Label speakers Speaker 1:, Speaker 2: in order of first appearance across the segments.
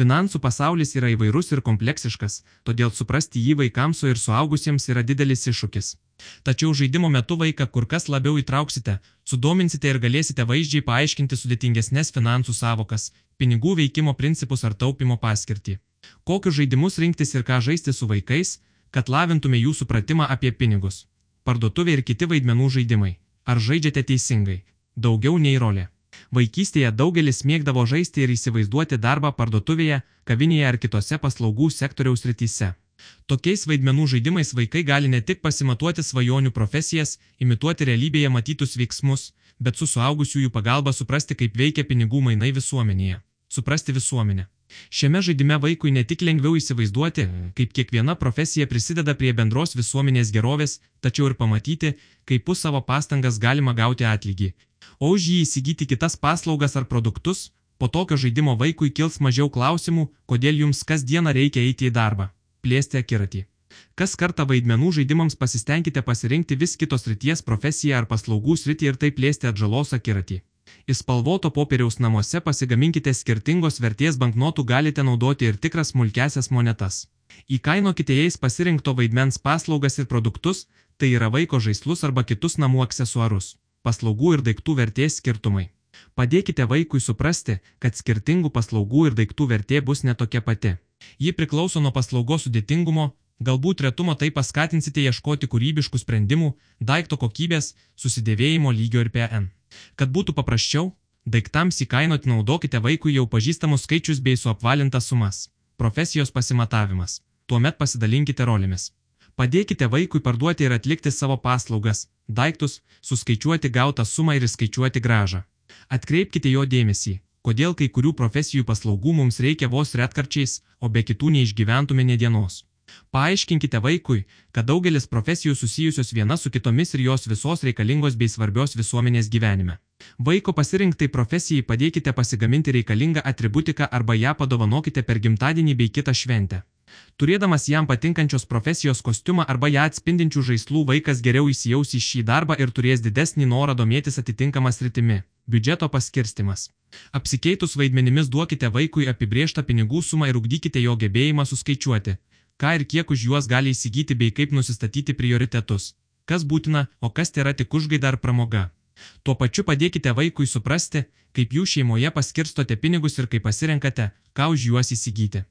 Speaker 1: Finansų pasaulis yra įvairus ir kompleksiškas, todėl suprasti jį vaikams ir suaugusiems yra didelis iššūkis. Tačiau žaidimo metu vaiką kur kas labiau įtrauksite, sudominsite ir galėsite vaizdžiai paaiškinti sudėtingesnės finansų savokas, pinigų veikimo principus ar taupimo paskirtį. Kokius žaidimus rinktis ir ką žaisti su vaikais, kad lavintume jų supratimą apie pinigus. Parduotuvė ir kiti vaidmenų žaidimai. Ar žaidžiate teisingai? Daugiau nei rolė. Vaikystėje daugelis mėgdavo žaisti ir įsivaizduoti darbą parduotuvėje, kavinėje ar kitose paslaugų sektoriaus rytise. Tokiais vaidmenų žaidimais vaikai gali ne tik pasimatuoti svajonių profesijas, imituoti realybėje matytus veiksmus, bet su suaugusiųjų pagalba suprasti, kaip veikia pinigų mainai visuomenėje. Suprasti visuomenę. Šiame žaidime vaikui ne tik lengviau įsivaizduoti, kaip kiekviena profesija prisideda prie bendros visuomenės gerovės, tačiau ir pamatyti, kaip už savo pastangas galima gauti atlygį, o už jį įsigyti kitas paslaugas ar produktus, po tokio žaidimo vaikui kils mažiau klausimų, kodėl jums kasdieną reikia eiti į darbą. Plėsti akiratį. Kas kartą vaidmenų žaidimams pasistengkite pasirinkti vis kitos ryties profesiją ar paslaugų sritį ir taip plėsti atžalos akiratį. Įspalvoto popieriaus namuose pasigaminkite skirtingos vertės banknotų galite naudoti ir tikras smulkesias monetas. Įkainokite jais pasirinkto vaidmens paslaugas ir produktus, tai yra vaiko žaislus arba kitus namų aksesuarus paslaugų ir daiktų vertės skirtumai. Padėkite vaikui suprasti, kad skirtingų paslaugų ir daiktų vertė bus netokia pati. Ji priklauso nuo paslaugos sudėtingumo, galbūt retumo tai paskatinsite ieškoti kūrybiškų sprendimų, daikto kokybės, susidėvėjimo lygio ir PN. Kad būtų paprasčiau, daiktams įkainoti naudokite vaikui jau pažįstamus skaičius bei suapvalintas sumas. Profesijos pasimatavimas. Tuomet pasidalinkite rolėmis. Padėkite vaikui parduoti ir atlikti savo paslaugas, daiktus, suskaičiuoti gautą sumą ir įskaičiuoti gražą. Atkreipkite jo dėmesį, kodėl kai kurių profesijų paslaugų mums reikia vos retkarčiais, o be kitų neišgyventume ne dienos. Paaiškinkite vaikui, kad daugelis profesijų susijusios viena su kitomis ir jos visos reikalingos bei svarbios visuomenės gyvenime. Vaiko pasirinktai profesijai padėkite pasigaminti reikalingą atributiką arba ją padovanokite per gimtadienį bei kitą šventę. Turėdamas jam patinkančios profesijos kostiumą arba ją atspindinčių žaislų vaikas geriau įsijaus į šį darbą ir turės didesnį norą domėtis atitinkamas rytimi - biudžeto paskirstimas. Apsikeitus vaidmenimis duokite vaikui apibrieštą pinigų sumą ir ugdykite jo gebėjimą suskaičiuoti, ką ir kiek už juos gali įsigyti bei kaip nusistatyti prioritetus, kas būtina, o kas yra tik užgaida ar pramoga. Tuo pačiu padėkite vaikui suprasti, kaip jų šeimoje paskirstote pinigus ir kaip pasirenkate, ką už juos įsigyti.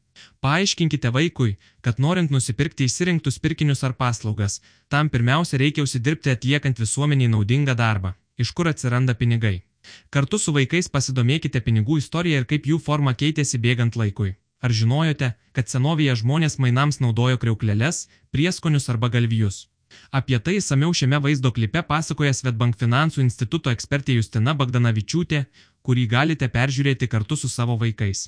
Speaker 1: Paaiškinkite vaikui, kad norint nusipirkti įsirinktus pirkinius ar paslaugas, tam pirmiausia reikia užsidirbti atliekant visuomeniai naudingą darbą. Iš kur atsiranda pinigai? Kartu su vaikais pasidomėkite pinigų istoriją ir kaip jų forma keitėsi bėgant laikui. Ar žinojote, kad senovėje žmonės mainams naudojo kriauklelės, prieskonius arba galvijus? Apie tai įsamiau šiame vaizdo klipe pasakoja Svetbank finansų instituto ekspertė Justina Bagdanavičiūtė, kurį galite peržiūrėti kartu su savo vaikais.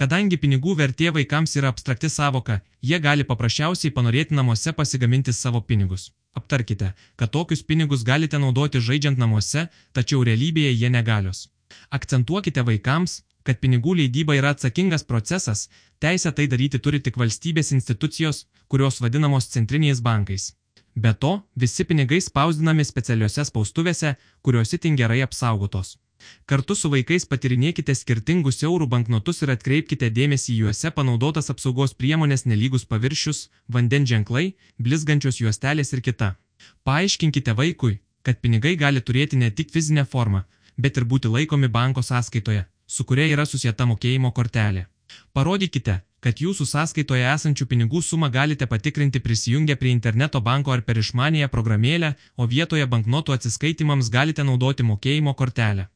Speaker 1: Kadangi pinigų vertė vaikams yra abstrakti savoka, jie gali paprasčiausiai panorėti namuose pasigaminti savo pinigus. Aptarkite, kad tokius pinigus galite naudoti žaidžiant namuose, tačiau realybėje jie negalios. Akcentuokite vaikams, kad pinigų leidyba yra atsakingas procesas, teisę tai daryti turi tik valstybės institucijos, kurios vadinamos centriniais bankais. Be to, visi pinigai spausdinami specialiuose spaustuvėse, kurios itin gerai apsaugotos. Kartu su vaikais patirinėkite skirtingus eurų banknotus ir atkreipkite dėmesį į juose panaudotas apsaugos priemonės nelygus paviršius, vandens ženklai, blizgančios juostelės ir kita. Paaiškinkite vaikui, kad pinigai gali turėti ne tik fizinę formą, bet ir būti laikomi banko sąskaitoje, su kuria yra susieta mokėjimo kortelė. Parodykite, kad jūsų sąskaitoje esančių pinigų sumą galite patikrinti prisijungę prie interneto banko ar per išmanėją programėlę, o vietoje banknotų atsiskaitimams galite naudoti mokėjimo kortelę.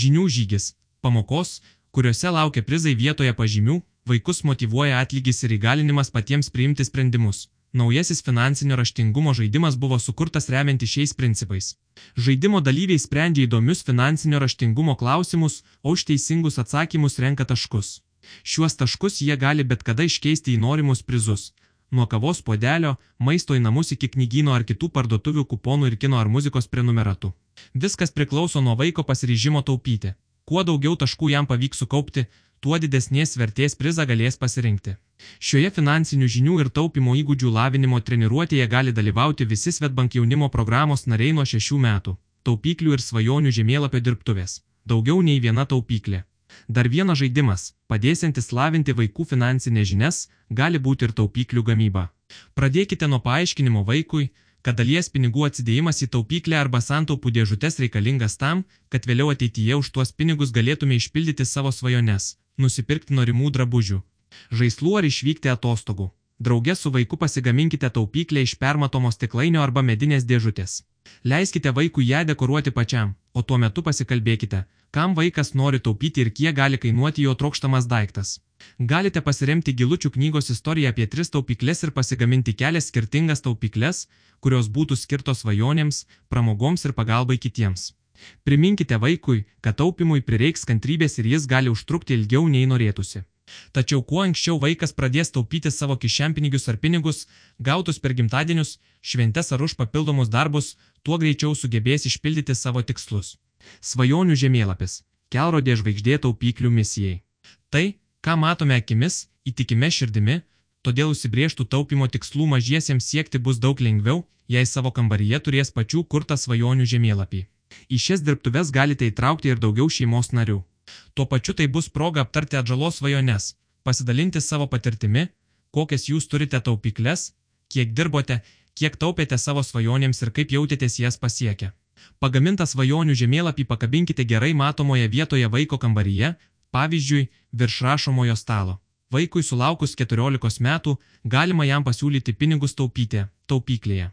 Speaker 1: Žinių žygis - pamokos, kuriuose laukia prizai vietoje pažymių, vaikus motivuoja atlygis ir įgalinimas patiems priimti sprendimus. Naujasis finansinio raštingumo žaidimas buvo sukurtas remianti šiais principais. Žaidimo dalyviai sprendžia įdomius finansinio raštingumo klausimus, o už teisingus atsakymus renka taškus. Šiuos taškus jie gali bet kada iškeisti į norimus prizus nuo kavos podelio, maisto į namus iki knygyno ar kitų parduotuvių kuponų ir kino ar muzikos prenumeratų. Viskas priklauso nuo vaiko pasiryžimo taupyti. Kuo daugiau taškų jam pavyks sukaupti, tuo didesnės vertės prizą galės pasirinkti. Šioje finansinių žinių ir taupimo įgūdžių lavinimo treniruotėje gali dalyvauti visi Svetbank jaunimo programos nariai nuo 6 metų. Taupyklių ir svajonių žemėlapio dirbtuvės. Daugiau nei viena taupyklė. Dar vienas žaidimas, padėsiantis lavinti vaikų finansinės žinias, gali būti ir taupyklių gamyba. Pradėkite nuo paaiškinimo vaikui, kad dalies pinigų atsidėjimas į taupyklę arba santaupų dėžutės reikalingas tam, kad vėliau ateityje už tuos pinigus galėtume išpildyti savo svajones, nusipirkti norimų drabužių, žaislų ar išvykti atostogų. Drauge su vaiku pasigaminkite taupyklę iš permatomos stiklainio arba medinės dėžutės. Leiskite vaikui ją dekoruoti pačiam, o tuo metu pasikalbėkite, kam vaikas nori taupyti ir kiek gali kainuoti jo trokštamas daiktas. Galite pasiremti gilučių knygos istoriją apie tris taupyklės ir pasigaminti kelias skirtingas taupyklės, kurios būtų skirtos svajonėms, pramogoms ir pagalbai kitiems. Priminkite vaikui, kad taupimui prireiks kantrybės ir jis gali užtrukti ilgiau nei norėtųsi. Tačiau kuo anksčiau vaikas pradės taupyti savo kišenpinigius ar pinigus, gautus per gimtadienius, šventes ar už papildomus darbus, tuo greičiau sugebės išpildyti savo tikslus. Svajonių žemėlapis - kelrodė žvaigždė taupyklių misijai. Tai, ką matome akimis, įtikime širdimi, todėl užsibrieštų taupimo tikslų mažiesiems siekti bus daug lengviau, jei savo kambaryje turės pačių kurtą svajonių žemėlapį. Į šias dirbtuves galite įtraukti ir daugiau šeimos narių. Tuo pačiu tai bus proga aptarti atžalos svajones, pasidalinti savo patirtimi, kokias jūs turite taupykles, kiek dirbote, kiek taupėte savo svajonėms ir kaip jautėtės jas pasiekę. Pagamintą svajonių žemėlapį pakabinkite gerai matomoje vietoje vaiko kambaryje, pavyzdžiui, virš rašomojo stalo. Vaikui sulaukus 14 metų galima jam pasiūlyti pinigus taupyti, taupyklėje.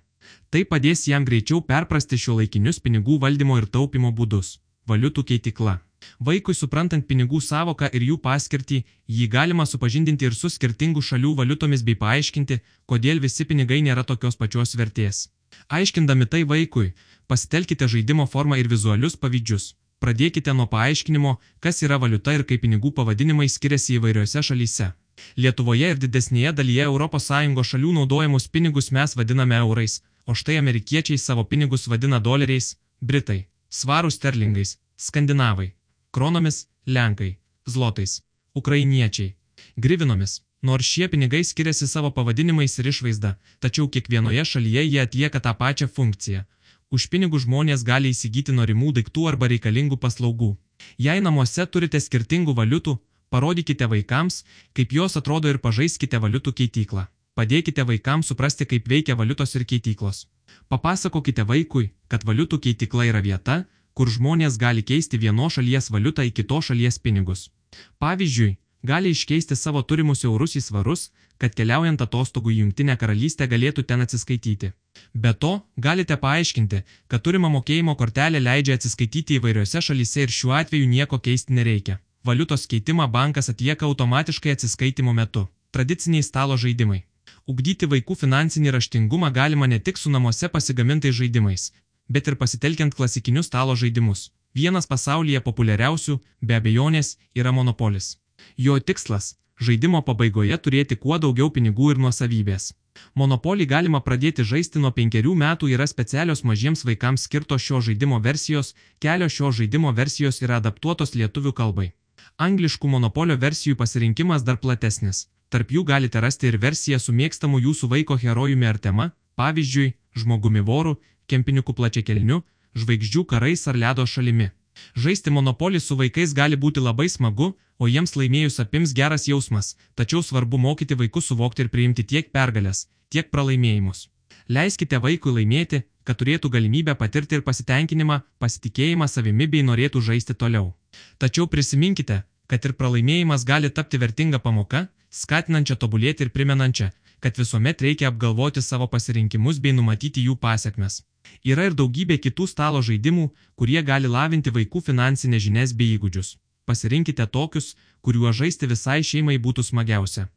Speaker 1: Tai padės jam greičiau perprasti šio laikinius pinigų valdymo ir taupimo būdus. Valiutų keitikla. Vaikui suprantant pinigų savoką ir jų paskirtį, jį galima supažindinti ir su skirtingų šalių valiutomis bei paaiškinti, kodėl visi pinigai nėra tokios pačios vertės. Aiškindami tai vaikui, pasitelkite žaidimo formą ir vizualius pavyzdžius. Pradėkite nuo paaiškinimo, kas yra valiuta ir kaip pinigų pavadinimai skiriasi įvairiose šalyse. Lietuvoje ir didesnėje dalyje ES šalių naudojamus pinigus mes vadiname eurais, o štai amerikiečiai savo pinigus vadina doleriais, britai, svarų sterlingais, skandinavai kronomis – lenkai, zlotais, ukrainiečiai, grivinomis, nors šie pinigai skiriasi savo pavadinimais ir išvaizda, tačiau kiekvienoje šalyje jie atlieka tą pačią funkciją. Už pinigų žmonės gali įsigyti norimų daiktų arba reikalingų paslaugų. Jei namuose turite skirtingų valiutų, parodykite vaikams, kaip jos atrodo ir pažaiskite valiutų keityklą. Padėkite vaikams suprasti, kaip veikia valiutos ir keityklos. Papasakokite vaikui, kad valiutų keitykla yra vieta, kur žmonės gali keisti vienos šalies valiutą į kitos šalies pinigus. Pavyzdžiui, gali iškeisti savo turimus eurus į svarus, kad keliaujant atostogų į Junktinę karalystę galėtų ten atsiskaityti. Be to, galite paaiškinti, kad turima mokėjimo kortelė leidžia atsiskaityti įvairiose šalyse ir šiuo atveju nieko keisti nereikia. Valiutos keitimą bankas atlieka automatiškai atsiskaitimo metu. Tradiciniai stalo žaidimai. Ugdyti vaikų finansinį raštingumą galima ne tik su namuose pasigamintais žaidimais, bet ir pasitelkiant klasikinius stalo žaidimus. Vienas pasaulyje populiariausių, be abejonės, yra monopolis. Jo tikslas - žaidimo pabaigoje turėti kuo daugiau pinigų ir nuosavybės. Monopolį galima pradėti žaisti nuo penkerių metų yra specialios mažiems vaikams skirtos šio žaidimo versijos, kelios šio žaidimo versijos yra adaptuotos lietuvių kalbai. Angliškų monopolio versijų pasirinkimas dar platesnis. Tarp jų galite rasti ir versiją su mėgstamu jūsų vaiko herojumi ar tema, pavyzdžiui, žmogumi voru, kempiniukų plačiakelniu, žvaigždžių karais ar ledo šalimi. Žaisti monopolį su vaikais gali būti labai smagu, o jiems laimėjus apims geras jausmas, tačiau svarbu mokyti vaikus suvokti ir priimti tiek pergalės, tiek pralaimėjimus. Leiskite vaikui laimėti, kad turėtų galimybę patirti ir pasitenkinimą, pasitikėjimą savimi bei norėtų žaisti toliau. Tačiau prisiminkite, kad ir pralaimėjimas gali tapti vertinga pamoka, skatinančia tobulėti ir primenančia, kad visuomet reikia apgalvoti savo pasirinkimus bei numatyti jų pasiekmes. Yra ir daugybė kitų stalo žaidimų, kurie gali lavinti vaikų finansinės žinias bei įgūdžius. Pasirinkite tokius, kuriuo žaisti visai šeimai būtų smagiausia.